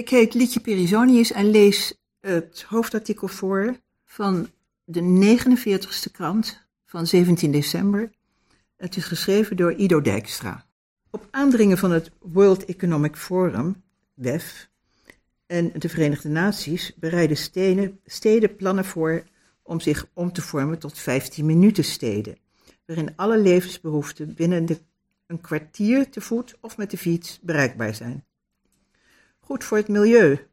Ik heet Lietje Perisonius en lees het hoofdartikel voor van de 49ste krant van 17 december. Het is geschreven door Ido Dijkstra. Op aandringen van het World Economic Forum, WEF, en de Verenigde Naties bereiden steden, steden plannen voor om zich om te vormen tot 15 minuten steden, waarin alle levensbehoeften binnen de, een kwartier te voet of met de fiets bereikbaar zijn. Goed voor het milieu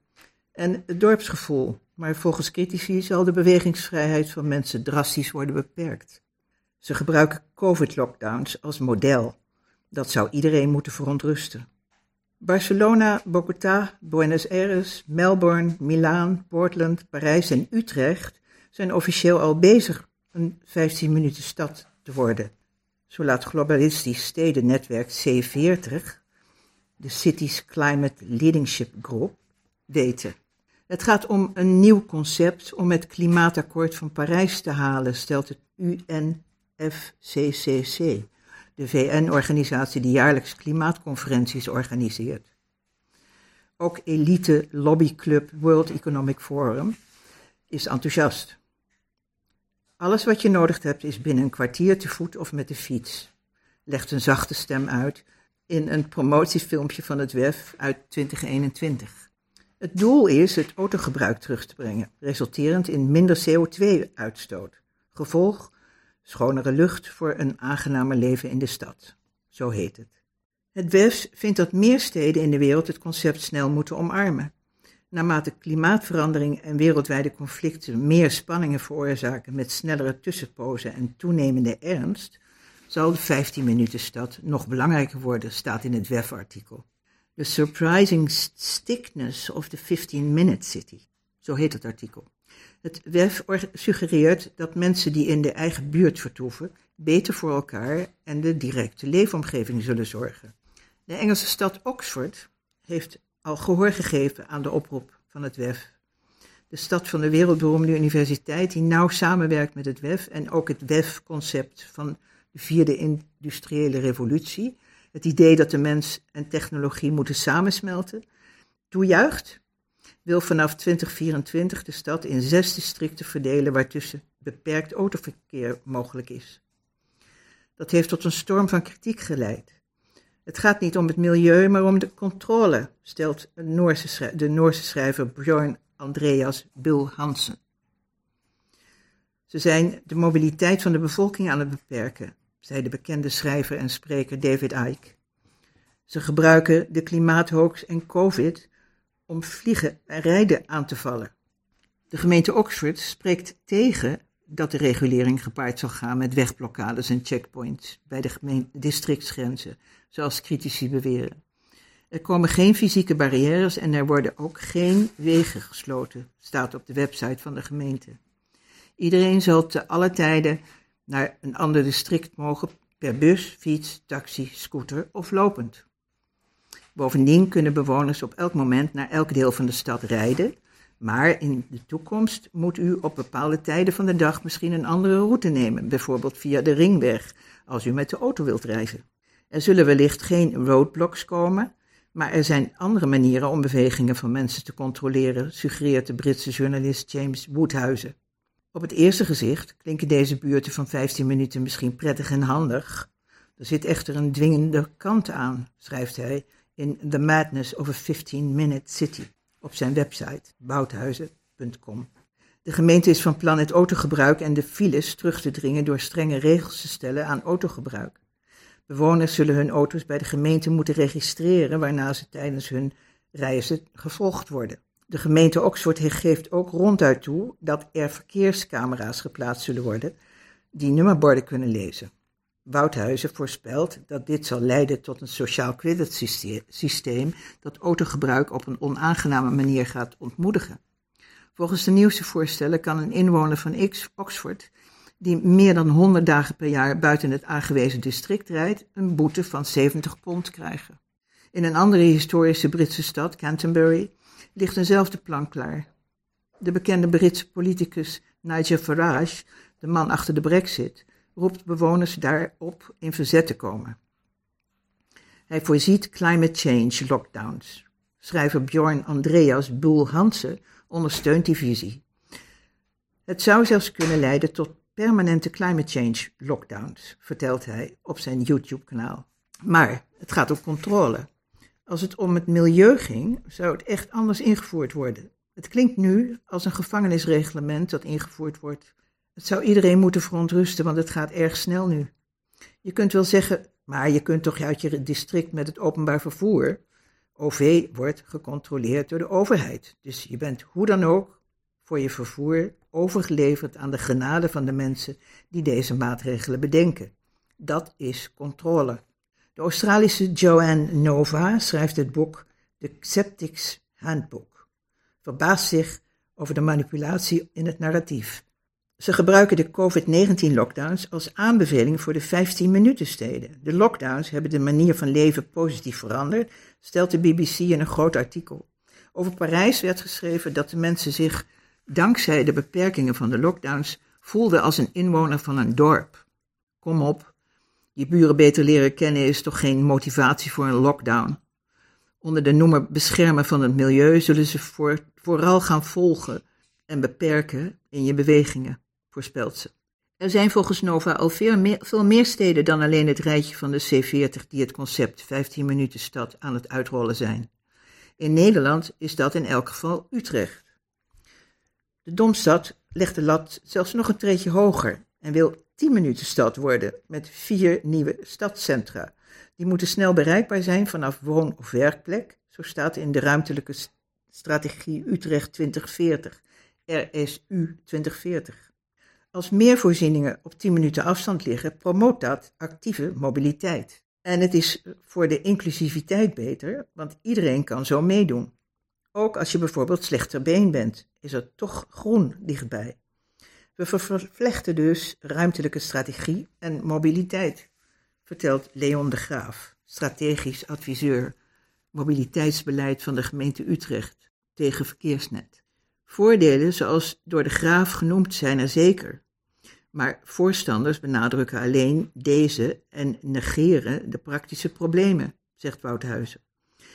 en het dorpsgevoel, maar volgens critici zal de bewegingsvrijheid van mensen drastisch worden beperkt. Ze gebruiken COVID-lockdowns als model. Dat zou iedereen moeten verontrusten. Barcelona, Bogota, Buenos Aires, Melbourne, Milaan, Portland, Parijs en Utrecht zijn officieel al bezig een 15 minuten stad te worden. Zo laat globalistisch stedennetwerk C40, de Cities Climate Leadership Group, weten. Het gaat om een nieuw concept om het klimaatakkoord van Parijs te halen, stelt het UNFCCC, de VN-organisatie die jaarlijks klimaatconferenties organiseert. Ook elite lobbyclub World Economic Forum is enthousiast. Alles wat je nodig hebt is binnen een kwartier te voet of met de fiets, legt een zachte stem uit in een promotiefilmpje van het WEF uit 2021. Het doel is het autogebruik terug te brengen, resulterend in minder CO2-uitstoot. Gevolg: schonere lucht voor een aangenamer leven in de stad. Zo heet het. Het WEF vindt dat meer steden in de wereld het concept snel moeten omarmen. Naarmate klimaatverandering en wereldwijde conflicten meer spanningen veroorzaken met snellere tussenpozen en toenemende ernst, zal de 15 minuten stad nog belangrijker worden, staat in het WEF-artikel. The surprising stickness of the 15-minute city, zo heet het artikel. Het WEF suggereert dat mensen die in de eigen buurt vertoeven beter voor elkaar en de directe leefomgeving zullen zorgen. De Engelse stad Oxford heeft al gehoor gegeven aan de oproep van het WEF. De stad van de wereldberoemde universiteit die nauw samenwerkt met het WEF en ook het WEF-concept van de vierde industriële revolutie, het idee dat de mens en technologie moeten samensmelten, toejuicht, wil vanaf 2024 de stad in zes districten verdelen waartussen beperkt autoverkeer mogelijk is. Dat heeft tot een storm van kritiek geleid. Het gaat niet om het milieu, maar om de controle, stelt Noorse de Noorse schrijver Bjorn Andreas Bill Hansen. Ze zijn de mobiliteit van de bevolking aan het beperken, zei de bekende schrijver en spreker David Icke. Ze gebruiken de klimaathoax en COVID om vliegen en rijden aan te vallen. De gemeente Oxford spreekt tegen dat de regulering gepaard zal gaan met wegblokkades en checkpoints bij de districtsgrenzen, zoals critici beweren. Er komen geen fysieke barrières en er worden ook geen wegen gesloten, staat op de website van de gemeente. Iedereen zal te alle tijden naar een ander district mogen per bus, fiets, taxi, scooter of lopend. Bovendien kunnen bewoners op elk moment naar elk deel van de stad rijden, maar in de toekomst moet u op bepaalde tijden van de dag misschien een andere route nemen, bijvoorbeeld via de ringweg, als u met de auto wilt reizen. Er zullen wellicht geen roadblocks komen, maar er zijn andere manieren om bewegingen van mensen te controleren, suggereert de Britse journalist James Woodhuizen. Op het eerste gezicht klinken deze buurten van 15 minuten misschien prettig en handig. Er zit echter een dwingende kant aan, schrijft hij in The Madness of a 15-Minute City op zijn website bouthuizen.com. De gemeente is van plan het autogebruik en de files terug te dringen door strenge regels te stellen aan autogebruik. Bewoners zullen hun auto's bij de gemeente moeten registreren, waarna ze tijdens hun reizen gevolgd worden. De gemeente Oxford geeft ook ronduit toe dat er verkeerscamera's geplaatst zullen worden die nummerborden kunnen lezen. Wouthuizen voorspelt dat dit zal leiden tot een sociaal creditsysteem dat autogebruik op een onaangename manier gaat ontmoedigen. Volgens de nieuwste voorstellen kan een inwoner van X, Oxford, die meer dan 100 dagen per jaar buiten het aangewezen district rijdt, een boete van 70 pond krijgen. In een andere historische Britse stad, Canterbury, ligt eenzelfde plan klaar. De bekende Britse politicus Nigel Farage, de man achter de brexit, roept bewoners daarop in verzet te komen. Hij voorziet climate change lockdowns. Schrijver Bjorn Andreas Boel Hansen ondersteunt die visie. Het zou zelfs kunnen leiden tot permanente climate change lockdowns, vertelt hij op zijn YouTube-kanaal. Maar het gaat om controle. Als het om het milieu ging, zou het echt anders ingevoerd worden. Het klinkt nu als een gevangenisreglement dat ingevoerd wordt. Het zou iedereen moeten verontrusten, want het gaat erg snel nu. Je kunt wel zeggen, maar je kunt toch uit je district met het openbaar vervoer. OV wordt gecontroleerd door de overheid. Dus je bent hoe dan ook voor je vervoer overgeleverd aan de genade van de mensen die deze maatregelen bedenken. Dat is controle. De Australische Joanne Nova schrijft het boek The Skeptics Handbook. Verbaast zich over de manipulatie in het narratief. Ze gebruiken de COVID-19-lockdowns als aanbeveling voor de 15-minuten-steden. De lockdowns hebben de manier van leven positief veranderd, stelt de BBC in een groot artikel. Over Parijs werd geschreven dat de mensen zich, dankzij de beperkingen van de lockdowns, voelden als een inwoner van een dorp. Kom op, je buren beter leren kennen is toch geen motivatie voor een lockdown. Onder de noemer beschermen van het milieu zullen ze voor, vooral gaan volgen en beperken in je bewegingen voorspelt ze. Er zijn volgens Nova al veel meer, veel meer steden dan alleen het rijtje van de C40 die het concept 15 minuten stad aan het uitrollen zijn. In Nederland is dat in elk geval Utrecht. De Domstad legt de lat zelfs nog een treetje hoger en wil 10 minuten stad worden met vier nieuwe stadscentra. Die moeten snel bereikbaar zijn vanaf woon- of werkplek, zo staat in de ruimtelijke strategie Utrecht 2040, RSU 2040. Als meer voorzieningen op 10 minuten afstand liggen, promoot dat actieve mobiliteit. En het is voor de inclusiviteit beter, want iedereen kan zo meedoen. Ook als je bijvoorbeeld slechter been bent, is er toch groen dichtbij. We vervlechten dus ruimtelijke strategie en mobiliteit, vertelt Leon de Graaf, strategisch adviseur mobiliteitsbeleid van de gemeente Utrecht tegen verkeersnet. Voordelen, zoals door de Graaf genoemd, zijn er zeker. Maar voorstanders benadrukken alleen deze en negeren de praktische problemen, zegt Wouthuizen.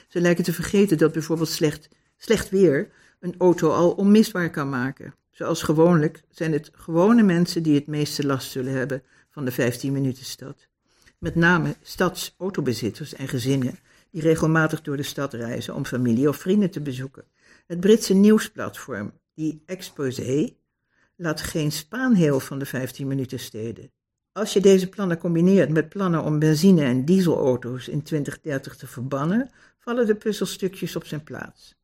Ze lijken te vergeten dat bijvoorbeeld slecht, slecht weer een auto al onmisbaar kan maken. Zoals gewoonlijk zijn het gewone mensen die het meeste last zullen hebben van de 15 minuten stad. Met name stadsautobesitters en gezinnen die regelmatig door de stad reizen om familie of vrienden te bezoeken. Het Britse nieuwsplatform, die Exposé, laat geen spaanheel van de 15 minuten steden. Als je deze plannen combineert met plannen om benzine- en dieselauto's in 2030 te verbannen, vallen de puzzelstukjes op zijn plaats.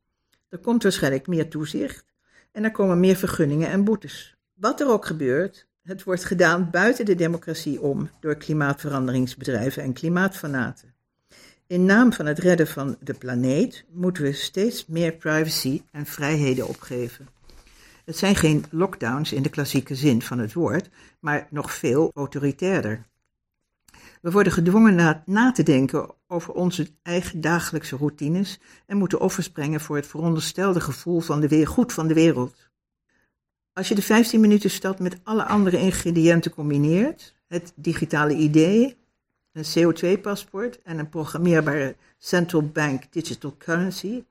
Er komt waarschijnlijk meer toezicht en er komen meer vergunningen en boetes. Wat er ook gebeurt, het wordt gedaan buiten de democratie om door klimaatveranderingsbedrijven en klimaatfanaten. In naam van het redden van de planeet moeten we steeds meer privacy en vrijheden opgeven. Het zijn geen lockdowns in de klassieke zin van het woord, maar nog veel autoritairder. We worden gedwongen na, te denken over onze eigen dagelijkse routines en moeten offers brengen voor het veronderstelde gevoel van de weer, goed van de wereld. Als je de 15 minuten stad met alle andere ingrediënten combineert, het digitale idee, een CO2-paspoort en een programmeerbare central bank digital currency,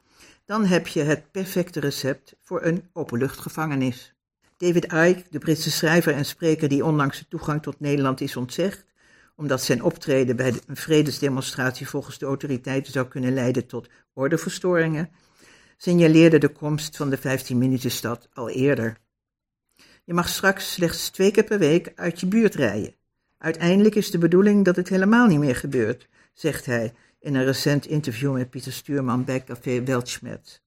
dan heb je het perfecte recept voor een openluchtgevangenis. David Icke, de Britse schrijver en spreker die onlangs de toegang tot Nederland is ontzegd, omdat zijn optreden bij een vredesdemonstratie volgens de autoriteiten zou kunnen leiden tot ordeverstoringen, signaleerde de komst van de 15-minuten-stad al eerder. Je mag straks slechts twee keer per week uit je buurt rijden. Uiteindelijk is de bedoeling dat het helemaal niet meer gebeurt, zegt hij in een recent interview met Pieter Stuurman bij Café Weltschmerz.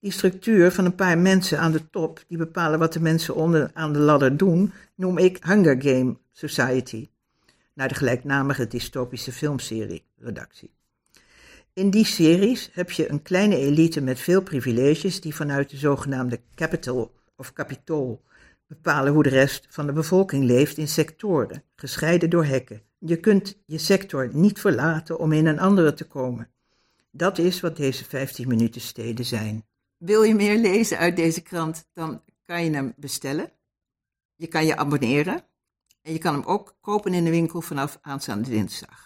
Die structuur van een paar mensen aan de top die bepalen wat de mensen onder aan de ladder doen, noem ik Hunger Game Society, naar de gelijknamige dystopische filmserie redactie. In die series heb je een kleine elite met veel privileges die vanuit de zogenaamde capital of kapitool bepalen hoe de rest van de bevolking leeft in sectoren, gescheiden door hekken. Je kunt je sector niet verlaten om in een andere te komen. Dat is wat deze 15 minuten steden zijn. Wil je meer lezen uit deze krant, dan kan je hem bestellen. Je kan je abonneren en je kan hem ook kopen in de winkel vanaf aanstaande dinsdag.